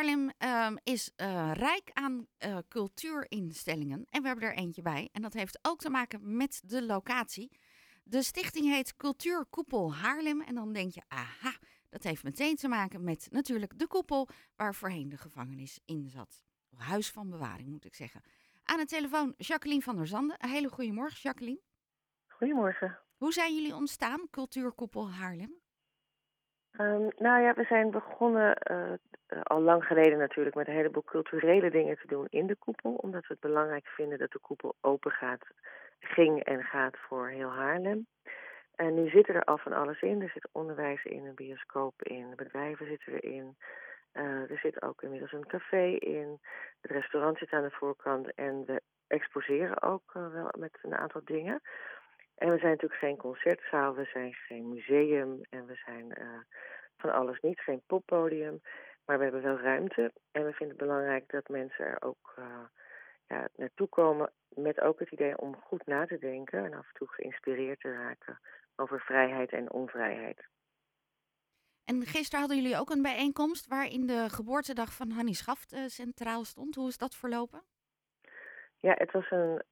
Haarlem ehm, is eh, rijk aan uh, cultuurinstellingen. En we hebben er eentje bij. En dat heeft ook te maken met de locatie. De stichting heet Cultuurkoepel Haarlem. En dan denk je, aha, dat heeft meteen te maken met natuurlijk de koepel waar voorheen de gevangenis in zat. Huis van bewaring, moet ik zeggen. Aan de telefoon Jacqueline van der Zanden. Een hele goede morgen, Jacqueline. Goedemorgen. Hoe zijn jullie ontstaan, Cultuurkoepel Haarlem? Um, nou ja, we zijn begonnen uh, al lang geleden natuurlijk met een heleboel culturele dingen te doen in de koepel. Omdat we het belangrijk vinden dat de koepel open gaat, ging en gaat voor heel Haarlem. En nu zitten er al van alles in. Er zit onderwijs in, een bioscoop in, bedrijven zitten erin. Uh, er zit ook inmiddels een café in. Het restaurant zit aan de voorkant en we exposeren ook wel met een aantal dingen. En we zijn natuurlijk geen concertzaal, we zijn geen museum en we zijn uh, van alles niet, geen poppodium. Maar we hebben wel ruimte en we vinden het belangrijk dat mensen er ook uh, ja, naartoe komen met ook het idee om goed na te denken en af en toe geïnspireerd te raken over vrijheid en onvrijheid. En gisteren hadden jullie ook een bijeenkomst waarin de geboortedag van Hannie Schaft uh, centraal stond. Hoe is dat verlopen? Ja, het was een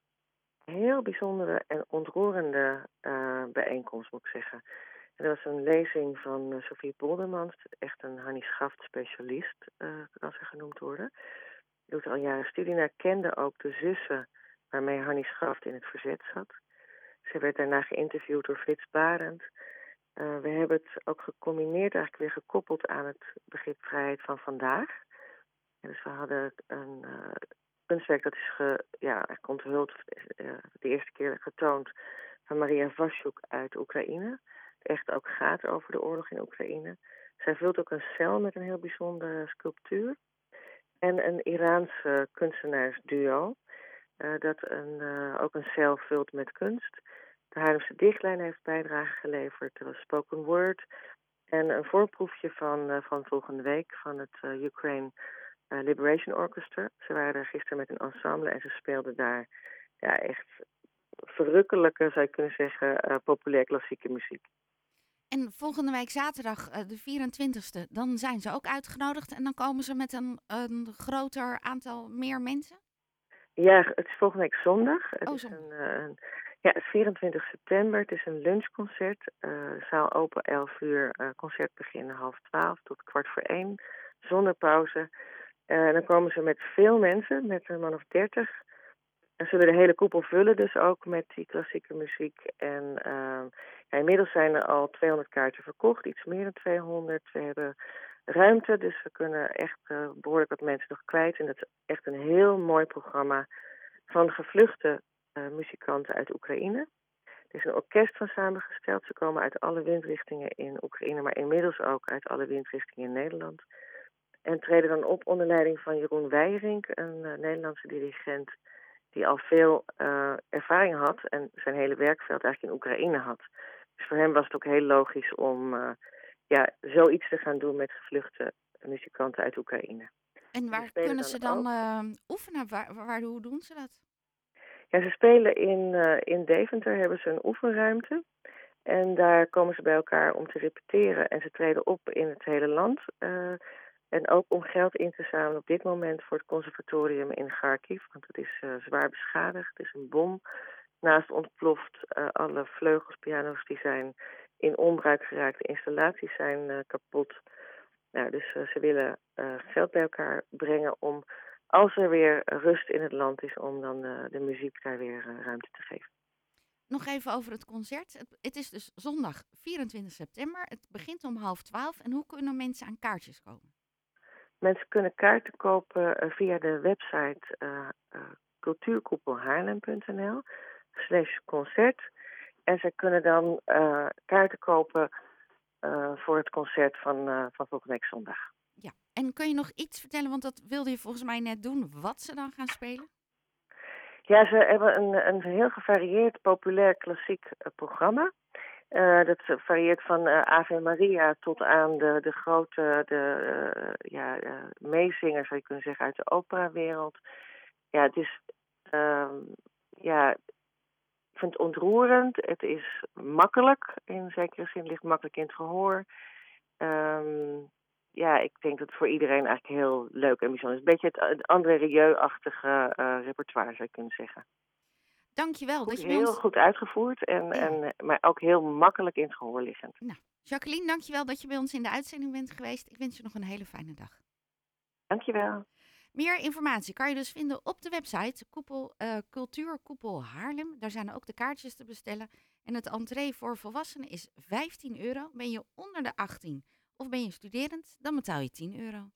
heel bijzondere en ontroerende uh, bijeenkomst, moet ik zeggen. En dat was een lezing van uh, Sofie Boldermans, echt een Hannie Schaft specialist, uh, kan ze genoemd worden. Doet al jaren studie naar, kende ook de zussen waarmee Hannie Schaft in het verzet zat. Ze werd daarna geïnterviewd door Frits Barend. We hebben het ook gecombineerd, eigenlijk weer gekoppeld aan het begrip vrijheid van vandaag. Dus we hadden een kunstwerk dat is ge, ja, onthuld, uh, de eerste keer getoond, van Maria Vasjuk uit Oekraïne. Echt ook gaat over de oorlog in Oekraïne. Zij vult ook een cel met een heel bijzondere sculptuur. En een Iraanse kunstenaarsduo, dat een, ook een cel vult met kunst. De Haarlemse Dichtlijn heeft bijdrage geleverd. Er spoken word. En een voorproefje van, van volgende week van het Ukraine Liberation Orchestra. Ze waren er gisteren met een ensemble en ze speelden daar ja, echt verrukkelijke, zou je kunnen zeggen, populair klassieke muziek. En volgende week zaterdag, de 24e, dan zijn ze ook uitgenodigd en dan komen ze met een, een groter aantal meer mensen? Ja, het is volgende week zondag. Het oh, is een, een ja, het is 24 september. Het is een lunchconcert. Uh, zaal open 11 uur. Uh, concert beginnen half 12 tot kwart voor 1. Zonder pauze. Uh, dan komen ze met veel mensen, met een man of 30. En zullen de hele koepel vullen, dus ook met die klassieke muziek. En ja, inmiddels zijn er al 200 kaarten verkocht, iets meer dan 200. We hebben ruimte, dus we kunnen echt behoorlijk wat mensen nog kwijt. En dat is echt een heel mooi programma van gevluchte uh, muzikanten uit Oekraïne. Er is een orkest van samengesteld. Ze komen uit alle windrichtingen in Oekraïne, maar inmiddels ook uit alle windrichtingen in Nederland. En treden dan op onder leiding van Jeroen Weijering, een uh, Nederlandse dirigent die al veel uh, ervaring had en zijn hele werkveld eigenlijk in Oekraïne had. Dus voor hem was het ook heel logisch om uh, ja, zoiets te gaan doen met gevluchte muzikanten uit Oekraïne. En waar kunnen ze dan, oefenen? Waar, waar, hoe doen ze dat? Ja, ze spelen in, in Deventer, hebben ze een oefenruimte. En daar komen ze bij elkaar om te repeteren. En ze treden op in het hele land. Uh, en ook om geld in te zamelen op dit moment voor het conservatorium in Kharkiv. Want het is uh, zwaar beschadigd. Het is een bom. Naast ontploft alle vleugels, piano's die zijn in onbruik geraakt. De installaties zijn kapot. Nou, dus ze willen geld bij elkaar brengen om als er weer rust in het land is, om dan de, muziek daar weer ruimte te geven. Nog even over het concert. Het, is dus zondag 24 september. Het begint om half twaalf. En hoe kunnen mensen aan kaartjes komen? Mensen kunnen kaarten kopen via de website uh, uh, cultuurkoepelhaarlem.nl slash concert. En ze kunnen dan uh, kaarten kopen voor het concert van, van volgende week zondag. Ja, en kun je nog iets vertellen, want dat wilde je volgens mij net doen, wat ze dan gaan spelen? Ja, ze hebben een, een heel gevarieerd populair klassiek programma. Uh, dat varieert van uh, Ave Maria tot aan de, de grote de, ja, meezingers, zou je kunnen zeggen, uit de operawereld. Ja, het is, ehm, ja, ik vind het ontroerend. Het is makkelijk, in zekere zin ligt makkelijk in het gehoor. Um, ja, ik denk dat het voor iedereen eigenlijk heel leuk en bijzonder is. Een beetje het, André Rieu-achtige repertoire, zou je kunnen zeggen. Dankjewel. Goed, dat je heel ons... goed uitgevoerd, en, Ja. en, maar ook heel makkelijk in het gehoor liggend. Nou, Jacqueline, dankjewel dat je bij ons in de uitzending bent geweest. Ik wens je nog een hele fijne dag. Dankjewel. Meer informatie kan je dus vinden op de website Koepel, eh, Cultuurkoepel Haarlem. Daar zijn ook de kaartjes te bestellen. En het entree voor volwassenen is 15 euro. Ben je onder de 18 of ben je studerend, dan betaal je 10 euro.